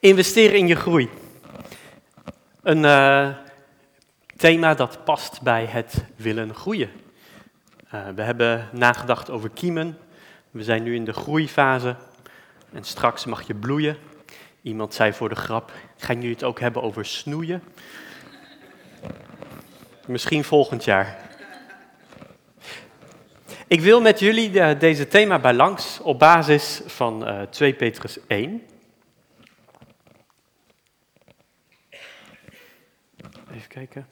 Investeren in je groei. Een uh, thema dat past bij het willen groeien. Uh, we hebben nagedacht over kiemen. We zijn nu in de groeifase en straks mag je bloeien. Iemand zei voor de grap, gaan jullie het ook hebben over snoeien? Misschien volgend jaar. Ik wil met jullie de, deze thema bij langs op basis van uh, 2 Petrus 1. Kijken.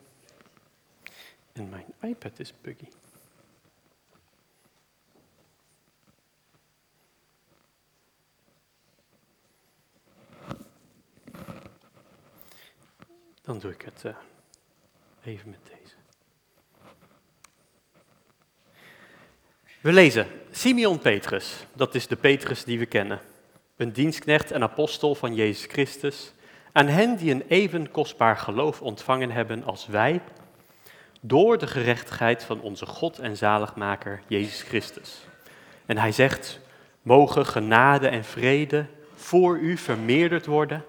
En mijn iPad is buggy. Dan doe ik het uh, even met deze. We lezen Simeon Petrus, dat is de Petrus die we kennen, een dienstknecht en apostel van Jezus Christus, aan hen die een even kostbaar geloof ontvangen hebben als wij, door de gerechtigheid van onze God en zaligmaker Jezus Christus. En hij zegt, mogen genade en vrede voor u vermeerderd worden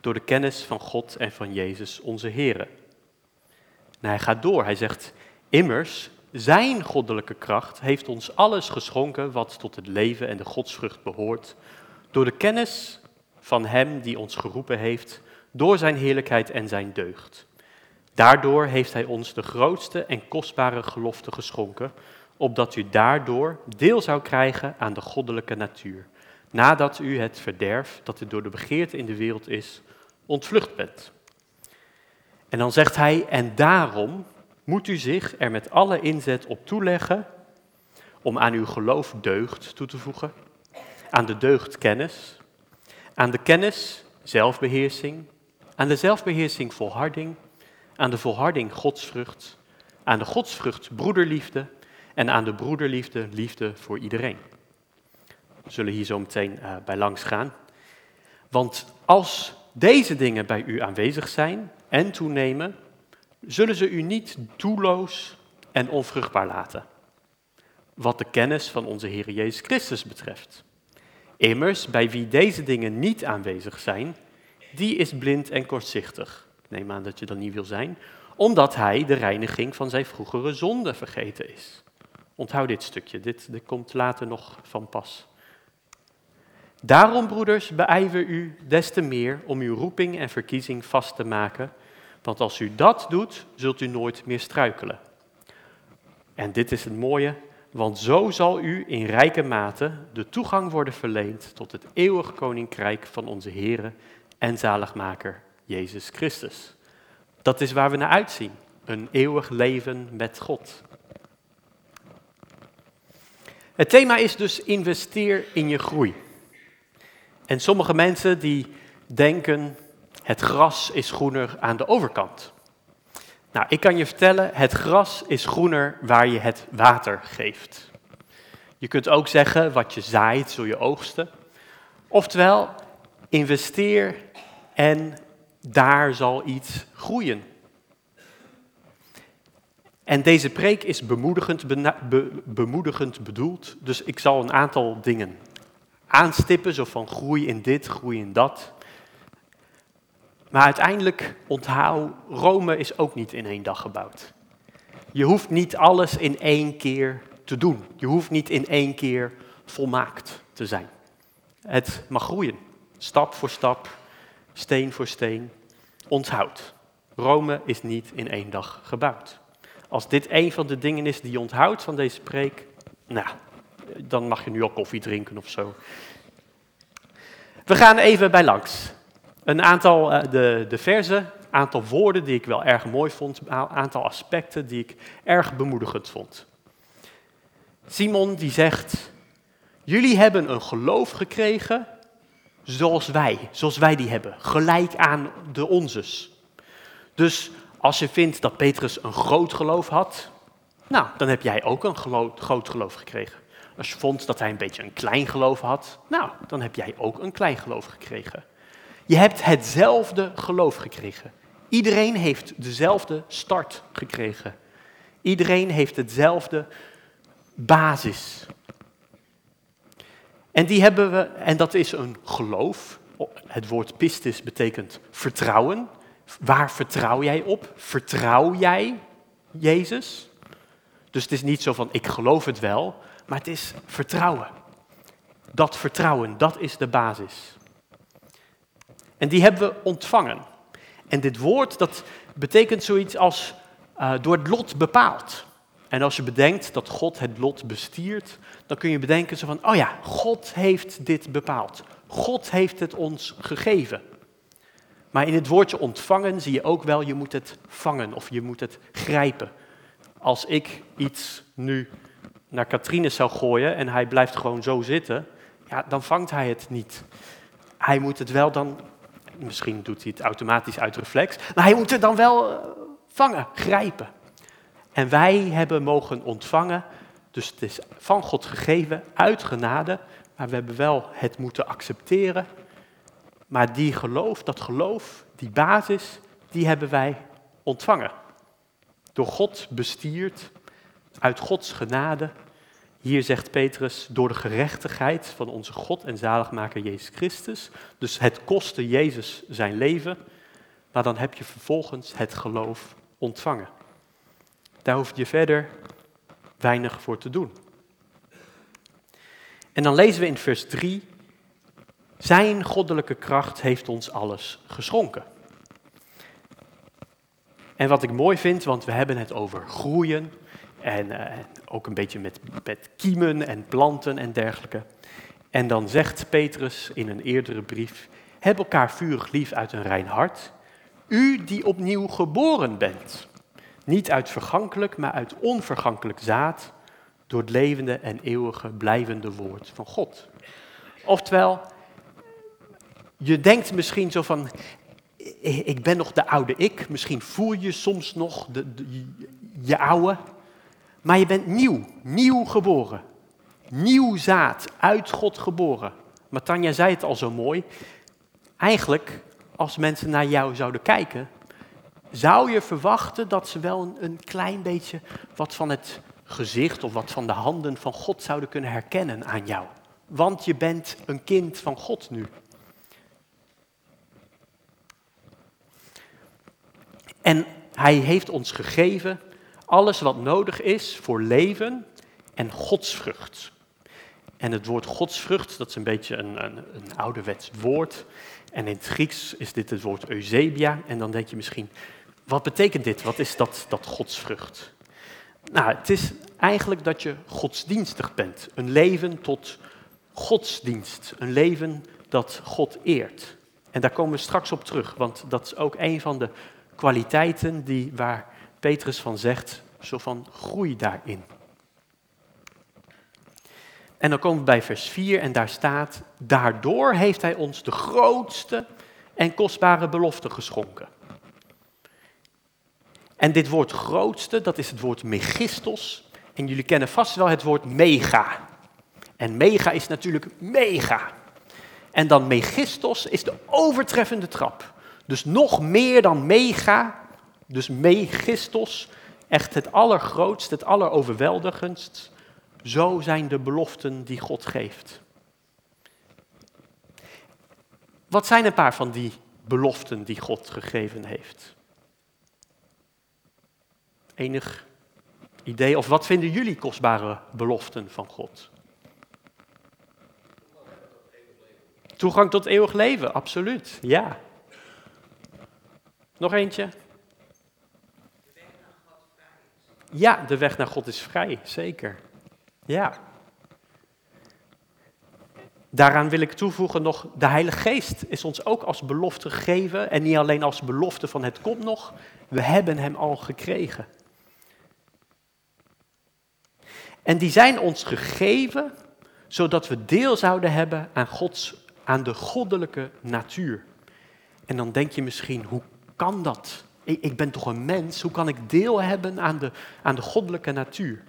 door de kennis van God en van Jezus onze Here. En hij gaat door, hij zegt, immers, zijn goddelijke kracht heeft ons alles geschonken wat tot het leven en de godsvrucht behoort, door de kennis van Hem die ons geroepen heeft, door Zijn heerlijkheid en Zijn deugd. Daardoor heeft Hij ons de grootste en kostbare gelofte geschonken, opdat u daardoor deel zou krijgen aan de goddelijke natuur, nadat u het verderf dat er door de begeerte in de wereld is, ontvlucht bent. En dan zegt hij, en daarom moet u zich er met alle inzet op toeleggen om aan uw geloof deugd toe te voegen, aan de deugd kennis, aan de kennis zelfbeheersing, aan de zelfbeheersing volharding, aan de volharding godsvrucht, aan de godsvrucht broederliefde en aan de broederliefde liefde voor iedereen. We zullen hier zo meteen uh, bij langs gaan. Want als deze dingen bij u aanwezig zijn en toenemen, zullen ze u niet doelloos en onvruchtbaar laten. Wat de kennis van onze Heer Jezus Christus betreft. Immers, bij wie deze dingen niet aanwezig zijn, die is blind en kortzichtig. Neem aan dat je dat niet wil zijn, omdat hij de reiniging van zijn vroegere zonde vergeten is. Onthoud dit stukje, dit, komt later nog van pas. Daarom, broeders, beijver u des te meer om uw roeping en verkiezing vast te maken, want als u dat doet, zult u nooit meer struikelen. En dit is het mooie, want zo zal u in rijke mate de toegang worden verleend tot het eeuwige koninkrijk van onze Heere en zaligmaker Jezus Christus. Dat is waar we naar uitzien, een eeuwig leven met God. Het thema is dus investeer in je groei. En sommige mensen die denken, het gras is groener aan de overkant. Nou, ik kan je vertellen, het gras is groener waar je het water geeft. Je kunt ook zeggen, wat je zaait, zul je oogsten. Oftewel, investeer en daar zal iets groeien. En deze preek is bemoedigend, bemoedigend bedoeld, dus ik zal een aantal dingen aanstippen, zo van groei in dit, groei in dat. Maar uiteindelijk, onthoud, Rome is ook niet in één dag gebouwd. Je hoeft niet alles in één keer te doen. Je hoeft niet in één keer volmaakt te zijn. Het mag groeien, stap voor stap, steen voor steen. Onthoud, Rome is niet in één dag gebouwd. Als dit een van de dingen is die je onthoudt van deze preek, nou, dan mag je nu al koffie drinken of zo. We gaan even bij langs. Een aantal uh, de, de versen, aantal woorden die ik wel erg mooi vond, een aantal aspecten die ik erg bemoedigend vond. Simon die zegt, jullie hebben een geloof gekregen zoals wij, zoals wij die hebben, gelijk aan de onzes. Dus als je vindt dat Petrus een groot geloof had, nou, dan heb jij ook een groot geloof gekregen. Als je vond dat hij een beetje een klein geloof had, nou, dan heb jij ook een klein geloof gekregen. Je hebt hetzelfde geloof gekregen. Iedereen heeft dezelfde start gekregen. Iedereen heeft hetzelfde basis. En die hebben we, en dat is een geloof, Het woord pistis betekent vertrouwen. Waar vertrouw jij op? Vertrouw jij Jezus? Dus het is niet zo van ik geloof het wel, maar het is vertrouwen. Dat vertrouwen, dat is de basis. En die hebben we ontvangen. En dit woord, dat betekent zoiets als uh, door het lot bepaald. En als je bedenkt dat God het lot bestiert, dan kun je bedenken zo van, oh ja, God heeft dit bepaald. God heeft het ons gegeven. Maar in het woordje ontvangen zie je ook wel, je moet het vangen of je moet het grijpen. Als ik iets nu naar Katrine zou gooien en hij blijft gewoon zo zitten, ja, dan vangt hij het niet. Hij moet het wel dan, misschien doet hij het automatisch uit reflex, maar hij moet het dan wel eh, vangen, grijpen. En wij hebben mogen ontvangen, dus het is van God gegeven, uit genade, maar we hebben wel het moeten accepteren. Maar die geloof, dat geloof, die basis, die hebben wij ontvangen. Door God bestierd, uit Gods genade. Hier zegt Petrus, door de gerechtigheid van onze God en zaligmaker Jezus Christus. Dus het kostte Jezus zijn leven, maar dan heb je vervolgens het geloof ontvangen. Daar hoef je verder weinig voor te doen. En dan lezen we in vers 3, zijn goddelijke kracht heeft ons alles geschonken. En wat ik mooi vind, want we hebben het over groeien en uh, ook een beetje met, met kiemen en planten en dergelijke. En dan zegt Petrus in een eerdere brief, heb elkaar vurig lief uit een rein hart, u die opnieuw geboren bent. Niet uit vergankelijk, maar uit onvergankelijk zaad, door het levende en eeuwige blijvende woord van God. Oftewel, je denkt misschien zo van, ik ben nog de oude ik, misschien voel je soms nog de, je oude, maar je bent nieuw, nieuw geboren. Nieuw zaad, uit God geboren. Maar Tanja zei het al zo mooi. Eigenlijk, als mensen naar jou zouden kijken, zou je verwachten dat ze wel een, een klein beetje wat van het gezicht of wat van de handen van God zouden kunnen herkennen aan jou. Want je bent een kind van God nu. En hij heeft ons gegeven alles wat nodig is voor leven en godsvrucht. En het woord godsvrucht, dat is een beetje een, een, een ouderwets woord. En in het Grieks is dit het woord eusebia. En dan denk je misschien, wat betekent dit? Wat is dat, dat godsvrucht? Nou, het is eigenlijk dat je godsdienstig bent. Een leven tot godsdienst. Een leven dat God eert. En daar komen we straks op terug, want dat is ook een van de kwaliteiten die, waar Petrus van zegt, zo van groei daarin. En dan komen we bij vers 4 en daar staat, daardoor heeft hij ons de grootste en kostbare belofte geschonken. En dit woord grootste, dat is het woord megistos. En jullie kennen vast wel het woord mega. En mega is natuurlijk mega. En dan megistos is de overtreffende trap. Dus nog meer dan mega, dus megistos, echt het allergrootst, het alleroverweldigendst. Zo zijn de beloften die God geeft. Wat zijn een paar van die beloften die God gegeven heeft? Enig idee? Of wat vinden jullie kostbare beloften van God? Toegang tot eeuwig leven, absoluut, ja. Nog eentje? Ja, de weg naar God is vrij, zeker. Ja. Daaraan wil ik toevoegen nog, de Heilige Geest is ons ook als belofte gegeven. En niet alleen als belofte van het komt nog, we hebben hem al gekregen. En die zijn ons gegeven zodat we deel zouden hebben aan, Gods, aan de goddelijke natuur. En dan denk je misschien, hoe kan dat? Ik, ik ben toch een mens, hoe kan ik deel hebben aan de, aan de goddelijke natuur?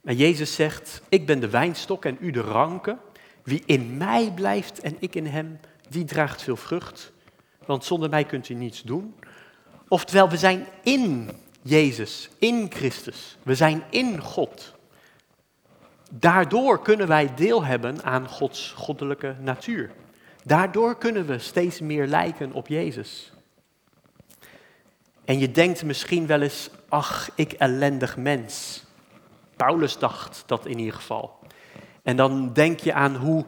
Maar Jezus zegt, ik ben de wijnstok en u de ranken. Wie in mij blijft en ik in hem, die draagt veel vrucht. Want zonder mij kunt u niets doen. Oftewel, we zijn in Jezus, in Christus. We zijn in God. daardoor kunnen wij deel hebben aan Gods goddelijke natuur. Daardoor kunnen we steeds meer lijken op Jezus. En je denkt misschien wel eens, ach, ik ellendig mens. Paulus dacht dat in ieder geval. En dan denk je aan hoe,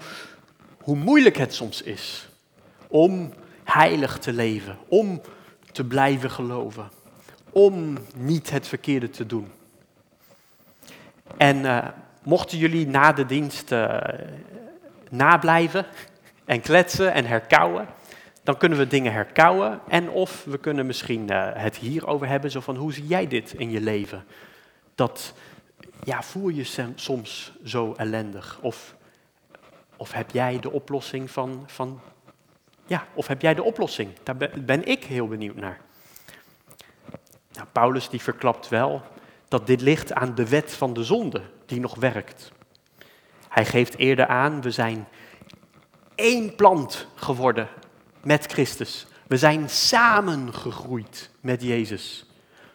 hoe moeilijk het soms is om heilig te leven, om te blijven geloven, om niet het verkeerde te doen. En uh, mochten jullie na de dienst uh, nablijven en kletsen en herkauwen, dan kunnen we dingen herkauwen. En of we kunnen misschien uh, het hierover hebben, zo van hoe zie jij dit in je leven? Dat, ja, voel je soms zo ellendig? Of, of heb jij de oplossing van, van, ja, of heb jij de oplossing? Daar ben ik heel benieuwd naar. Nou, Paulus die verklapt wel dat dit ligt aan de wet van de zonde die nog werkt. Hij geeft eerder aan, we zijn één plant geworden met Christus. We zijn samengegroeid met Jezus.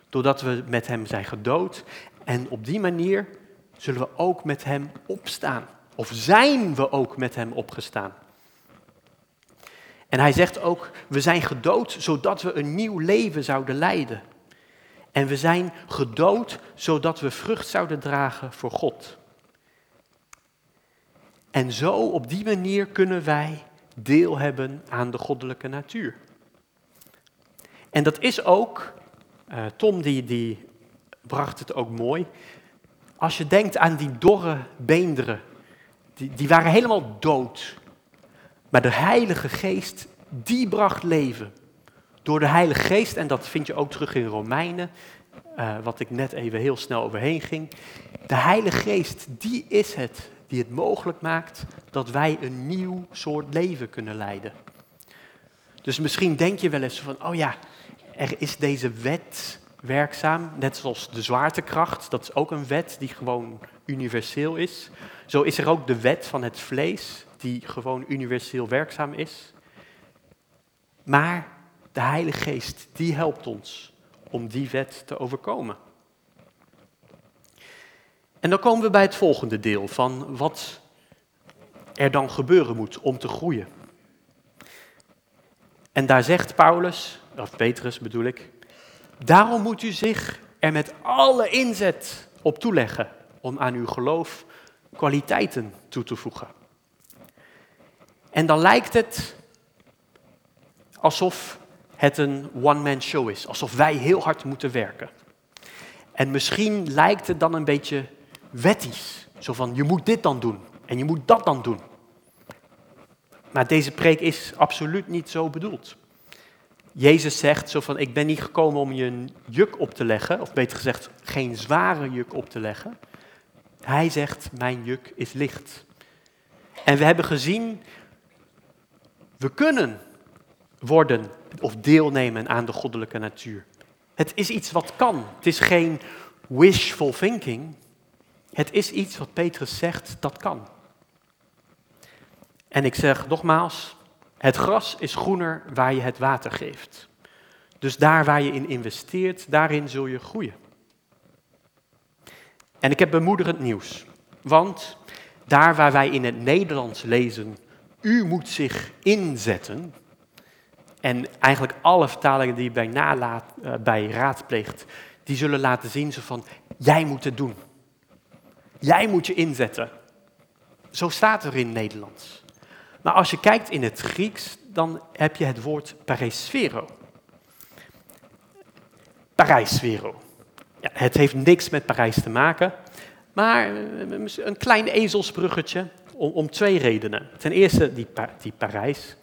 Doordat we met Hem zijn gedood. En op die manier zullen we ook met Hem opstaan. Of zijn we ook met Hem opgestaan. En hij zegt ook, we zijn gedood zodat we een nieuw leven zouden leiden. En we zijn gedood zodat we vrucht zouden dragen voor God. En zo op die manier kunnen wij deel hebben aan de goddelijke natuur. En dat is ook, uh, Tom die, die bracht het ook mooi, als je denkt aan die dorre beenderen, die, die waren helemaal dood. Maar de Heilige Geest, die bracht leven. Door de Heilige Geest, en dat vind je ook terug in Romeinen, uh, wat ik net even heel snel overheen ging. De Heilige Geest, die is het die het mogelijk maakt dat wij een nieuw soort leven kunnen leiden. Dus misschien denk je wel eens van, oh ja, er is deze wet werkzaam, net zoals de zwaartekracht, dat is ook een wet die gewoon universeel is. Zo is er ook de wet van het vlees, die gewoon universeel werkzaam is. Maar de Heilige Geest, die helpt ons om die wet te overkomen. En dan komen we bij het volgende deel van wat er dan gebeuren moet om te groeien. En daar zegt Paulus, of Petrus bedoel ik, daarom moet u zich er met alle inzet op toeleggen om aan uw geloof kwaliteiten toe te voegen. En dan lijkt het alsof het een one-man show is, alsof wij heel hard moeten werken. En misschien lijkt het dan een beetje wettisch. Zo van, je moet dit dan doen en je moet dat dan doen. Maar deze preek is absoluut niet zo bedoeld. Jezus zegt zo van, ik ben niet gekomen om je een juk op te leggen, of beter gezegd, geen zware juk op te leggen. Hij zegt, mijn juk is licht. En we hebben gezien, we kunnen worden of deelnemen aan de goddelijke natuur. Het is iets wat kan. Het is geen wishful thinking. Het is iets wat Petrus zegt, dat kan. En ik zeg nogmaals, het gras is groener waar je het water geeft. Dus daar waar je in investeert, daarin zul je groeien. En ik heb bemoedigend nieuws. Want daar waar wij in het Nederlands lezen, u moet zich inzetten. En eigenlijk alle vertalingen die je bij, nalaat, uh, bij raadpleegt, die zullen laten zien zo van, jij moet het doen. Jij moet je inzetten. Zo staat er in Nederlands. Maar als je kijkt in het Grieks, dan heb je het woord pareisfero. Parijsfero. Ja, het heeft niks met Parijs te maken, maar eh, een klein ezelsbruggetje om, om twee redenen. Ten eerste die, die Parijs.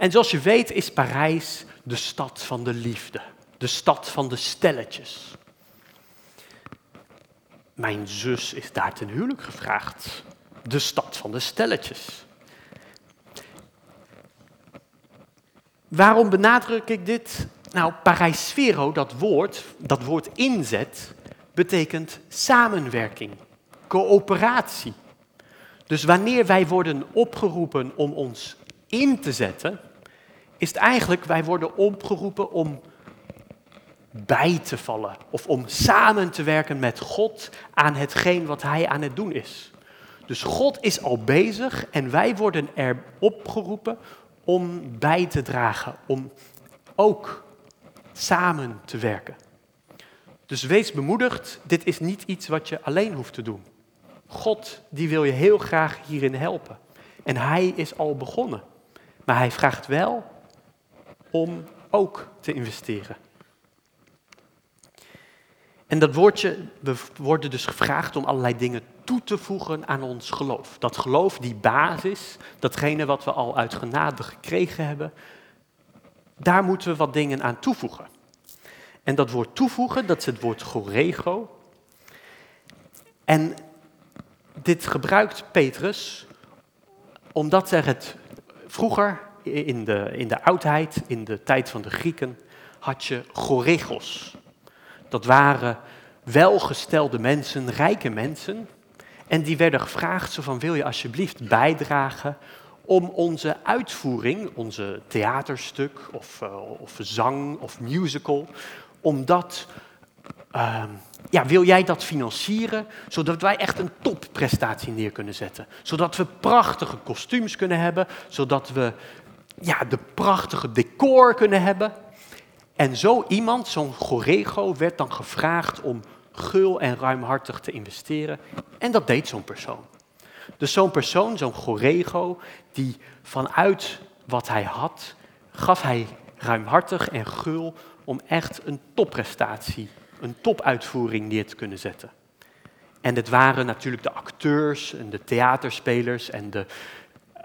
En zoals je weet is Parijs de stad van de liefde, de stad van de stelletjes. Mijn zus is daar ten huwelijk gevraagd. De stad van de stelletjes. Waarom benadruk ik dit? Nou, paraisfero, dat woord, dat woord inzet, betekent samenwerking, coöperatie. Dus wanneer wij worden opgeroepen om ons in te zetten, is het eigenlijk, wij worden opgeroepen om bij te vallen of om samen te werken met God aan hetgeen wat Hij aan het doen is. Dus God is al bezig en wij worden er opgeroepen om bij te dragen, om ook samen te werken. Dus wees bemoedigd, dit is niet iets wat je alleen hoeft te doen. God die wil je heel graag hierin helpen. En hij is al begonnen. Maar hij vraagt wel om ook te investeren. En dat woordje, we worden dus gevraagd om allerlei dingen toe te voegen aan ons geloof. Dat geloof, die basis, datgene wat we al uit genade gekregen hebben, daar moeten we wat dingen aan toevoegen. En dat woord toevoegen, dat is het woord gorego. En dit gebruikt Petrus omdat er het vroeger in de, in de oudheid, in de tijd van de Grieken, had je goregos. Dat waren welgestelde mensen, rijke mensen. En die werden gevraagd, zo van wil je alsjeblieft bijdragen om onze uitvoering, onze theaterstuk of, uh, of zang of musical, om dat, uh, ja, wil jij dat financieren, zodat wij echt een topprestatie neer kunnen zetten. Zodat we prachtige kostuums kunnen hebben, zodat we ja, de prachtige decor kunnen hebben. En zo iemand, zo'n Gorego, werd dan gevraagd om gul en ruimhartig te investeren. En dat deed zo'n persoon. Dus zo'n persoon, zo'n Gorego, die vanuit wat hij had, gaf hij ruimhartig en gul om echt een topprestatie, een topuitvoering neer te kunnen zetten. En het waren natuurlijk de acteurs en de theaterspelers en de,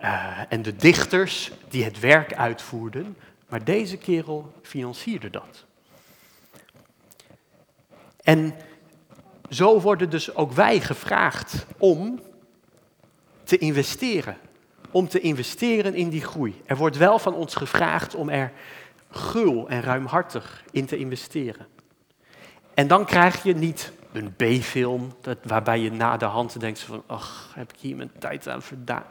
uh, en de dichters die het werk uitvoerden, maar deze kerel financierde dat. En zo worden dus ook wij gevraagd om te investeren. Om te investeren in die groei. Er wordt wel van ons gevraagd om er gul en ruimhartig in te investeren. En dan krijg je niet een B-film, waarbij je na de hand denkt van, ach, heb ik hier mijn tijd aan verdaan.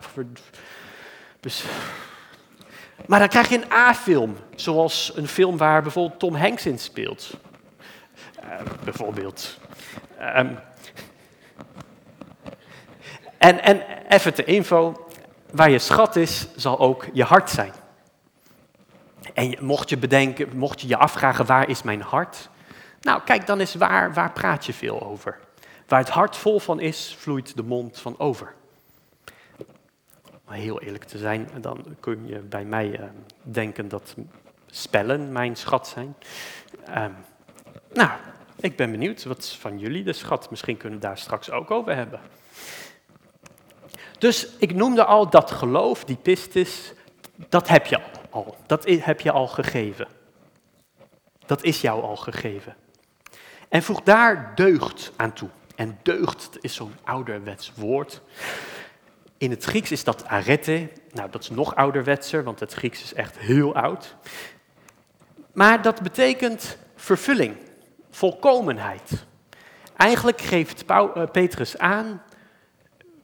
Maar dan krijg je een A-film, zoals een film waar bijvoorbeeld Tom Hanks in speelt. Uh, bijvoorbeeld. Um, en, en even de info, waar je schat is, zal ook je hart zijn. En mocht je bedenken, mocht je je afvragen, waar is mijn hart? Nou, kijk dan eens, waar, waar praat je veel over? Waar het hart vol van is, vloeit de mond van over. Om heel eerlijk te zijn, dan kun je bij mij uh, denken dat spellen mijn schat zijn. Uh, nou, ik ben benieuwd, wat van jullie de schat? Misschien kunnen we daar straks ook over hebben. Dus ik noemde al dat geloof, die pistis, dat heb je al. Dat heb je al gegeven. Dat is jou al gegeven. En voeg daar deugd aan toe. En deugd is zo'n ouderwets woord. In het Grieks is dat arete. Nou, dat is nog ouderwetser, want het Grieks is echt heel oud. Maar dat betekent vervulling, volkomenheid. Eigenlijk geeft eh, Petrus aan,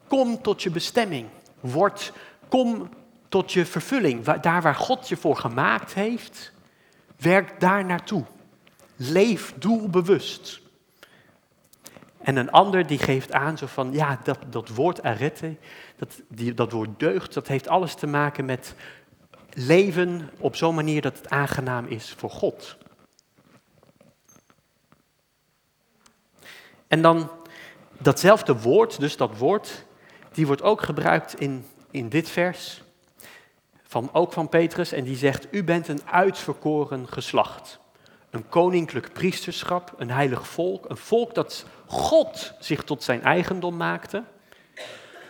kom tot je bestemming. Word, kom tot je vervulling. Daar waar God je voor gemaakt heeft, werk daar naartoe. Leef doelbewust. En een ander die geeft aan zo van, ja, dat, dat woord arete, dat, die, dat woord deugd, dat heeft alles te maken met leven op zo'n manier dat het aangenaam is voor God. En dan datzelfde woord, dus dat woord, die wordt ook gebruikt in, in dit vers, van, ook van Petrus, en die zegt, u bent een uitverkoren geslacht. Een koninklijk priesterschap, een heilig volk, een volk dat God zich tot zijn eigendom maakte,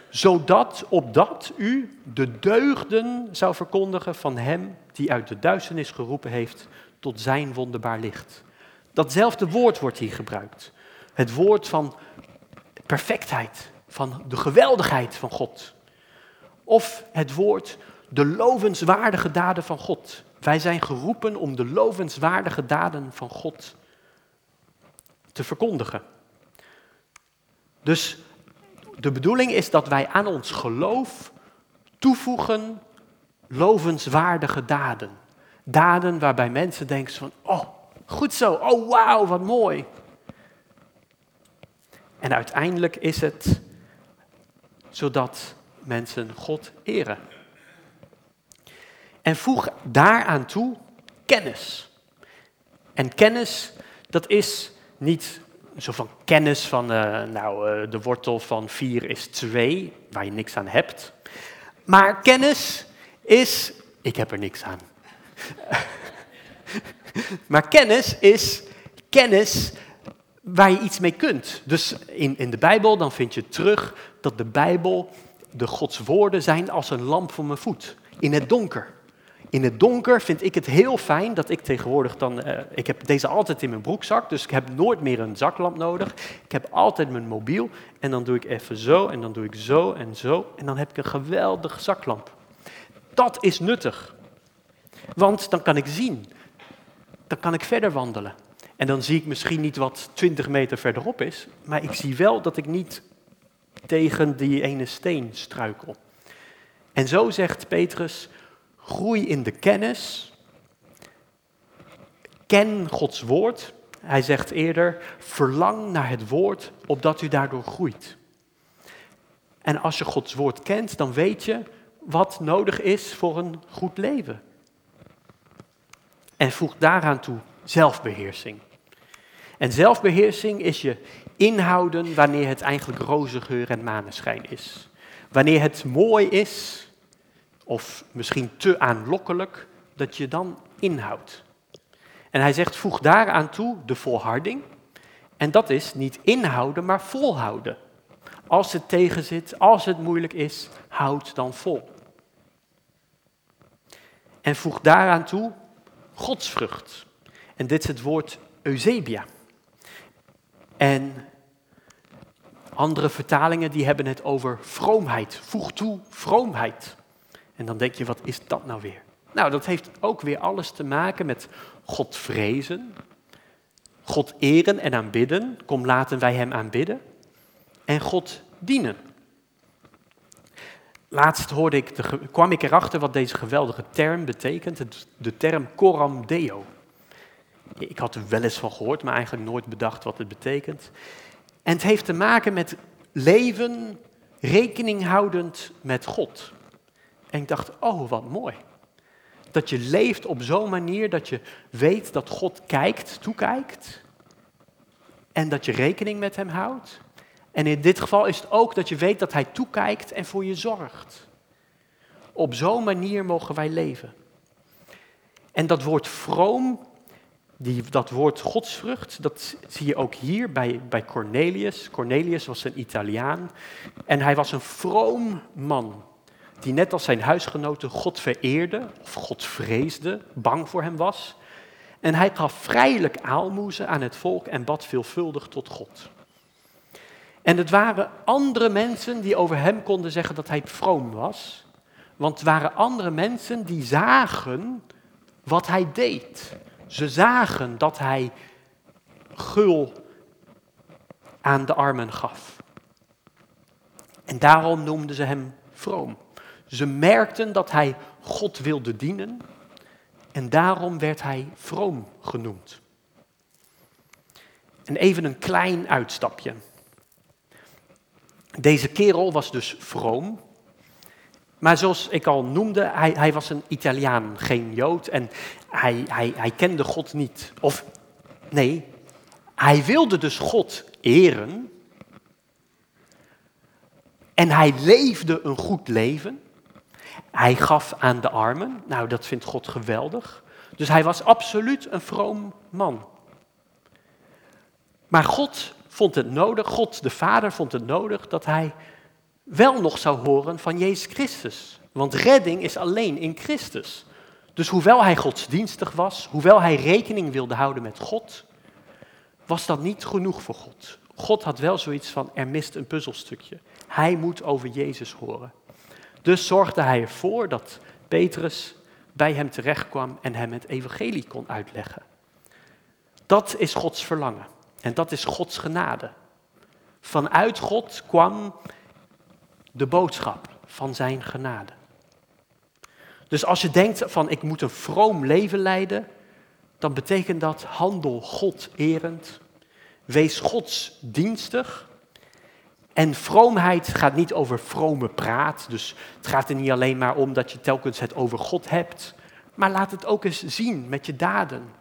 zodat opdat u de deugden zou verkondigen van hem die uit de duisternis geroepen heeft tot zijn wonderbaar licht. Datzelfde woord wordt hier gebruikt. Het woord van perfectheid, van de geweldigheid van God. Of het woord de lovenswaardige daden van God. Wij zijn geroepen om de lovenswaardige daden van God te verkondigen. Dus de bedoeling is dat wij aan ons geloof toevoegen lovenswaardige daden. Daden waarbij mensen denken van, oh, goed zo, oh wauw, wat mooi. En uiteindelijk is het zodat mensen God eren. En voeg daaraan toe kennis. En kennis, dat is niet zo van kennis van, uh, nou, uh, de wortel van 4 is 2, waar je niks aan hebt. Maar kennis is, ik heb er niks aan. maar kennis is kennis waar je iets mee kunt. Dus in, in de Bijbel, dan vind je terug dat de Bijbel, de Gods woorden zijn als een lamp voor mijn voet. In het donker. In het donker vind ik het heel fijn dat ik tegenwoordig dan, uh, ik heb deze altijd in mijn broekzak, dus ik heb nooit meer een zaklamp nodig. Ik heb altijd mijn mobiel en dan doe ik even zo en dan doe ik zo en zo en dan heb ik een geweldige zaklamp. Dat is nuttig, want dan kan ik zien, dan kan ik verder wandelen. En dan zie ik misschien niet wat 20 meter verderop is, maar ik zie wel dat ik niet tegen die ene steen struikel. En zo zegt Petrus, groei in de kennis, ken Gods woord. Hij zegt eerder, verlang naar het woord, opdat u daardoor groeit. En als je Gods woord kent, dan weet je wat nodig is voor een goed leven. En voeg daaraan toe zelfbeheersing. En zelfbeheersing is je inhouden wanneer het eigenlijk roze geur en maneschijn is. Wanneer het mooi is, of misschien te aanlokkelijk, dat je dan inhoudt. En hij zegt, voeg daaraan toe de volharding. En dat is niet inhouden, maar volhouden. Als het tegenzit, als het moeilijk is, houd dan vol. En voeg daaraan toe godsvrucht. En dit is het woord Eusebia. En andere vertalingen die hebben het over vroomheid. Voeg toe vroomheid. En dan denk je, wat is dat nou weer? Nou, dat heeft ook weer alles te maken met God vrezen, God eren en aanbidden. Kom, laten wij Hem aanbidden. En God dienen. Laatst hoorde ik de, kwam ik erachter wat deze geweldige term betekent. de term coram deo. Ik had er wel eens van gehoord, maar eigenlijk nooit bedacht wat het betekent. En het heeft te maken met leven rekening houdend met God. En ik dacht, oh wat mooi. Dat je leeft op zo'n manier dat je weet dat God kijkt, toekijkt. En dat je rekening met Hem houdt. En in dit geval is het ook dat je weet dat Hij toekijkt en voor je zorgt. Op zo'n manier mogen wij leven. En dat woord vroom die, dat woord godsvrucht, dat zie je ook hier bij, bij Cornelius. Cornelius was een Italiaan en hij was een vroom man. Die net als zijn huisgenoten God vereerde of God vreesde, bang voor hem was. En hij gaf vrijelijk aalmoezen aan het volk en bad veelvuldig tot God. En het waren andere mensen die over hem konden zeggen dat hij vroom was. Want het waren andere mensen die zagen wat hij deed. Ze zagen dat hij gul aan de armen gaf. En daarom noemden ze hem vroom. Ze merkten dat hij God wilde dienen en daarom werd hij vroom genoemd. En even een klein uitstapje. Deze kerel was dus vroom, maar zoals ik al noemde, hij, hij was een Italiaan, geen Jood. En hij, hij, hij kende God niet. Of nee, hij wilde dus God eren. En hij leefde een goed leven. Hij gaf aan de armen. Nou, dat vindt God geweldig. Dus hij was absoluut een vroom man. Maar God vond het nodig, God de Vader vond het nodig dat hij wel nog zou horen van Jezus Christus. Want redding is alleen in Christus. Dus hoewel hij godsdienstig was, hoewel hij rekening wilde houden met God, was dat niet genoeg voor God. God had wel zoiets van, er mist een puzzelstukje. Hij moet over Jezus horen. Dus zorgde hij ervoor dat Petrus bij hem terechtkwam en hem het evangelie kon uitleggen. Dat is Gods verlangen en dat is Gods genade. Vanuit God kwam de boodschap van zijn genade. Dus als je denkt van ik moet een vroom leven leiden, dan betekent dat handel God erend, wees godsdienstig En vroomheid gaat niet over vrome praat. Dus het gaat er niet alleen maar om dat je telkens het over God hebt. Maar laat het ook eens zien met je daden.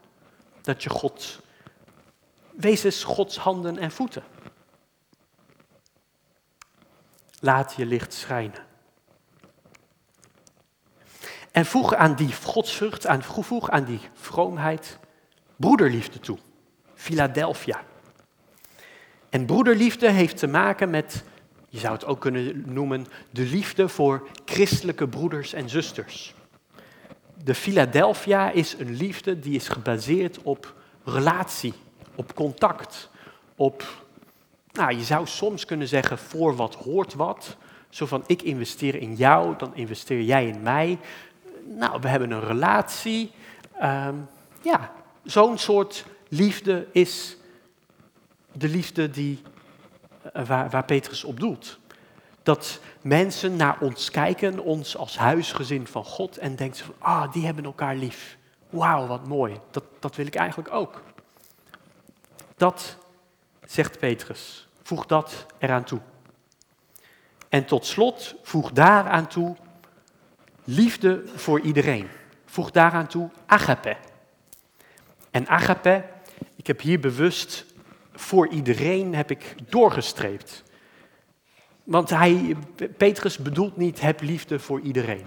Dat je God. Wees eens Gods handen en voeten. Laat je licht schijnen. En voeg aan die godsvrucht, aan, voeg aan die vroomheid, broederliefde toe. Philadelphia. En broederliefde heeft te maken met, je zou het ook kunnen noemen, de liefde voor christelijke broeders en zusters. De Philadelphia is een liefde die is gebaseerd op relatie, op contact, op, nou je zou soms kunnen zeggen, voor wat hoort wat. Zo van, ik investeer in jou, dan investeer jij in mij. Nou, we hebben een relatie. Ehm, ja, zo'n soort liefde is de liefde die, eh, waar, Petrus op doelt. Dat mensen naar ons kijken, ons als huisgezin van God, en denken van, ah, die hebben elkaar lief. Wauw, wat mooi. Dat, dat wil ik eigenlijk ook. Dat zegt Petrus. Voeg dat eraan toe. En tot slot, voeg daaraan toe liefde voor iedereen. Voeg daaraan toe agape. En agape, ik heb hier bewust voor iedereen heb ik doorgestreept. Want hij, Petrus bedoelt niet heb liefde voor iedereen.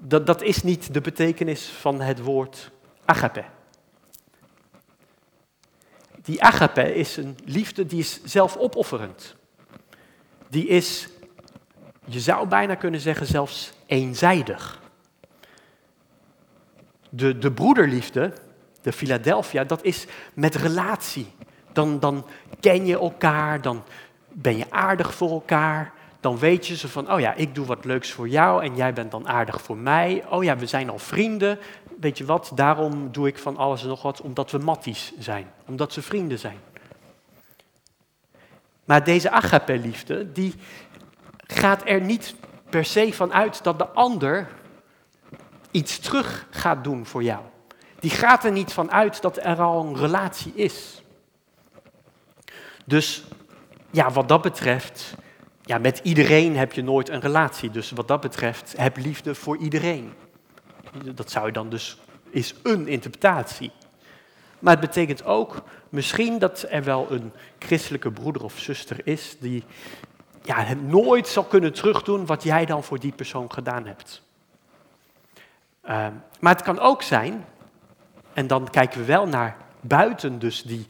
Dat, dat is niet de betekenis van het woord agape. Die agape is een liefde die is zelfopofferend. Die is, je zou bijna kunnen zeggen, zelfs eenzijdig. De, de broederliefde, de Philadelphia, dat is met relatie. Dan, dan ken je elkaar, dan ben je aardig voor elkaar. Dan weet je ze van, oh ja, ik doe wat leuks voor jou en jij bent dan aardig voor mij. Oh ja, we zijn al vrienden. Weet je wat, daarom doe ik van alles en nog wat, omdat we matties zijn. Omdat ze vrienden zijn. Maar deze agape-liefde, die gaat er niet per se van uit dat de ander iets terug gaat doen voor jou. Die gaat er niet van uit dat er al een relatie is. Dus ja, wat dat betreft, ja, met iedereen heb je nooit een relatie. Dus wat dat betreft, heb liefde voor iedereen. Dat zou je dan dus, is een interpretatie. Maar het betekent ook misschien dat er wel een christelijke broeder of zuster is die ja, het nooit zal kunnen terugdoen wat jij dan voor die persoon gedaan hebt. Ehm, maar het kan ook zijn, en dan kijken we wel naar buiten dus die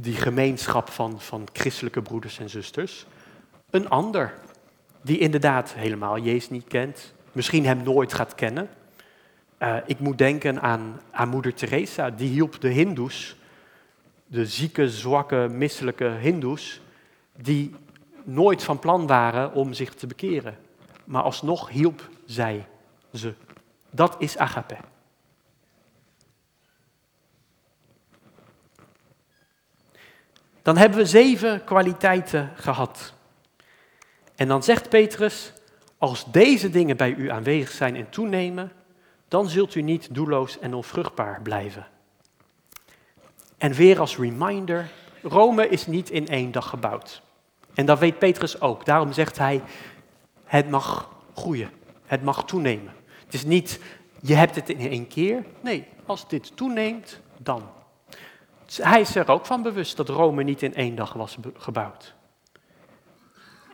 die gemeenschap van, van christelijke broeders en zusters. Een ander, die inderdaad helemaal Jezus niet kent, misschien hem nooit gaat kennen. Uh, ik moet denken aan, aan moeder Teresa, die hielp de hindoes, de zieke, zwakke, misselijke hindoes, die nooit van plan waren om zich te bekeren. Maar alsnog hielp zij ze. Dat is agape. Dan hebben we zeven kwaliteiten gehad. En dan zegt Petrus, als deze dingen bij u aanwezig zijn en toenemen, dan zult u niet doelloos en onvruchtbaar blijven. En weer als reminder, Rome is niet in één dag gebouwd. En dat weet Petrus ook. Daarom zegt hij, het mag groeien, het mag toenemen. Het is niet, je hebt het in één keer. Nee, als dit toeneemt, dan. Hij is er ook van bewust dat Rome niet in één dag was gebouwd.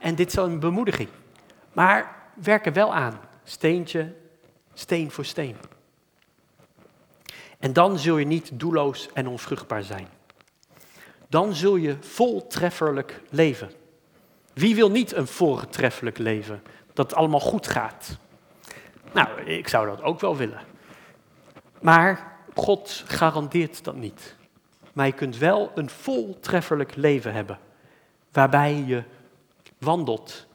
En dit is een bemoediging. Maar werk er wel aan, steentje, steen voor steen. En dan zul je niet doelloos en onvruchtbaar zijn. Dan zul je voltrefferlijk leven. Wie wil niet een voortreffelijk leven? Dat allemaal goed gaat. Nou, ik zou dat ook wel willen. Maar God garandeert dat niet. Maar je kunt wel een voltrefferlijk leven hebben. Waarbij je wandelt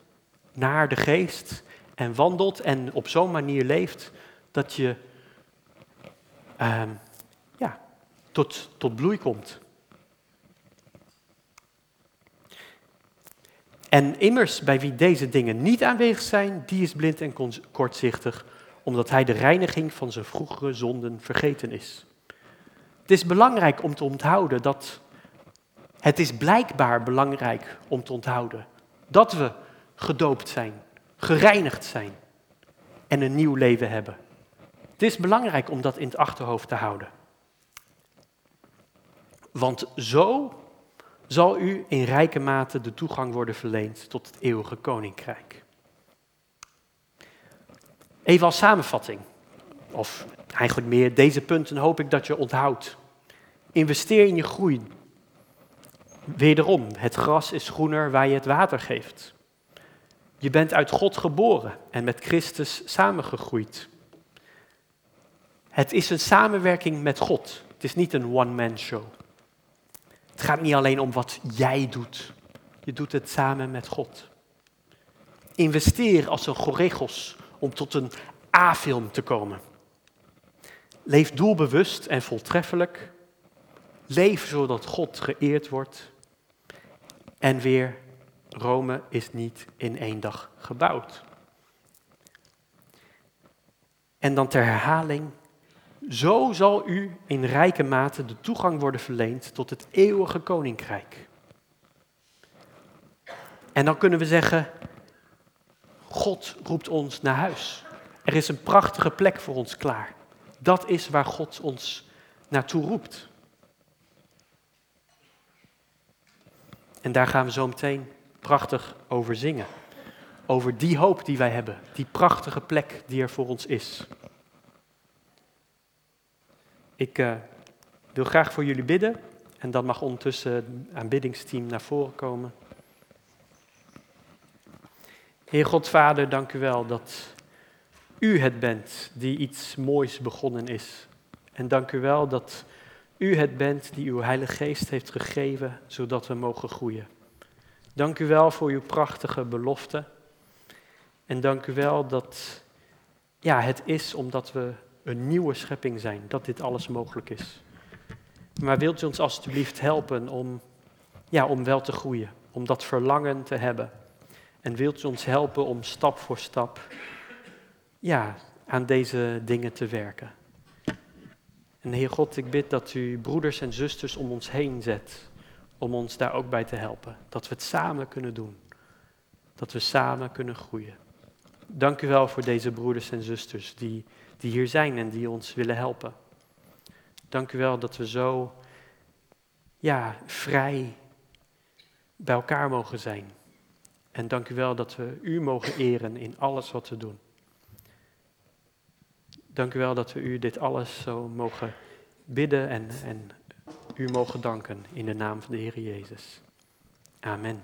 naar de geest en wandelt en op zo'n manier leeft dat je ehm, ja, tot, tot bloei komt. En immers, bij wie deze dingen niet aanwezig zijn, die is blind en kortzichtig, omdat hij de reiniging van zijn vroegere zonden vergeten is. Het is belangrijk om te onthouden dat Het is blijkbaar belangrijk om te onthouden dat we gedoopt zijn, gereinigd zijn en een nieuw leven hebben. Het is belangrijk om dat in het achterhoofd te houden. Want zo zal u in rijke mate de toegang worden verleend tot het eeuwige koninkrijk. Even als samenvatting, of eigenlijk meer deze punten hoop ik dat je onthoudt. Investeer in je groei. Wederom, het gras is groener waar je het water geeft. Je bent uit God geboren en met Christus samengegroeid. Het is een samenwerking met God. Het is niet een one-man show. Het gaat niet alleen om wat jij doet. Je doet het samen met God. Investeer als een goregos om tot een A-film te komen. Leef doelbewust en voltreffelijk. Leef zodat God geëerd wordt. En weer, Rome is niet in één dag gebouwd. En dan ter herhaling, zo zal u in rijke mate de toegang worden verleend tot het eeuwige koninkrijk. En dan kunnen we zeggen, God roept ons naar huis. Er is een prachtige plek voor ons klaar. Dat is waar God ons naartoe roept. En daar gaan we zo meteen prachtig over zingen. Over die hoop die wij hebben, die prachtige plek die er voor ons is. Ik uh, wil graag voor jullie bidden en dan mag ondertussen het aanbiddingsteam naar voren komen. Heer God Vader, dank u wel dat u het bent die iets moois begonnen is. En dank u wel dat u het bent die uw Heilige Geest heeft gegeven, zodat we mogen groeien. Dank u wel voor uw prachtige belofte. En dank u wel dat ja, het is omdat we een nieuwe schepping zijn, dat dit alles mogelijk is. Maar wilt u ons alstublieft helpen om, ja, om wel te groeien, om dat verlangen te hebben. En wilt u ons helpen om stap voor stap ja, aan deze dingen te werken. En Heer God, ik bid dat u broeders en zusters om ons heen zet, om ons daar ook bij te helpen. Dat we het samen kunnen doen. Dat we samen kunnen groeien. Dank u wel voor deze broeders en zusters die, die hier zijn en die ons willen helpen. Dank u wel dat we zo ja, vrij bij elkaar mogen zijn. En dank u wel dat we u mogen eren in alles wat we doen. Dank u wel dat we u dit alles zo mogen bidden en, en u mogen danken in de naam van de Heer Jezus. Amen.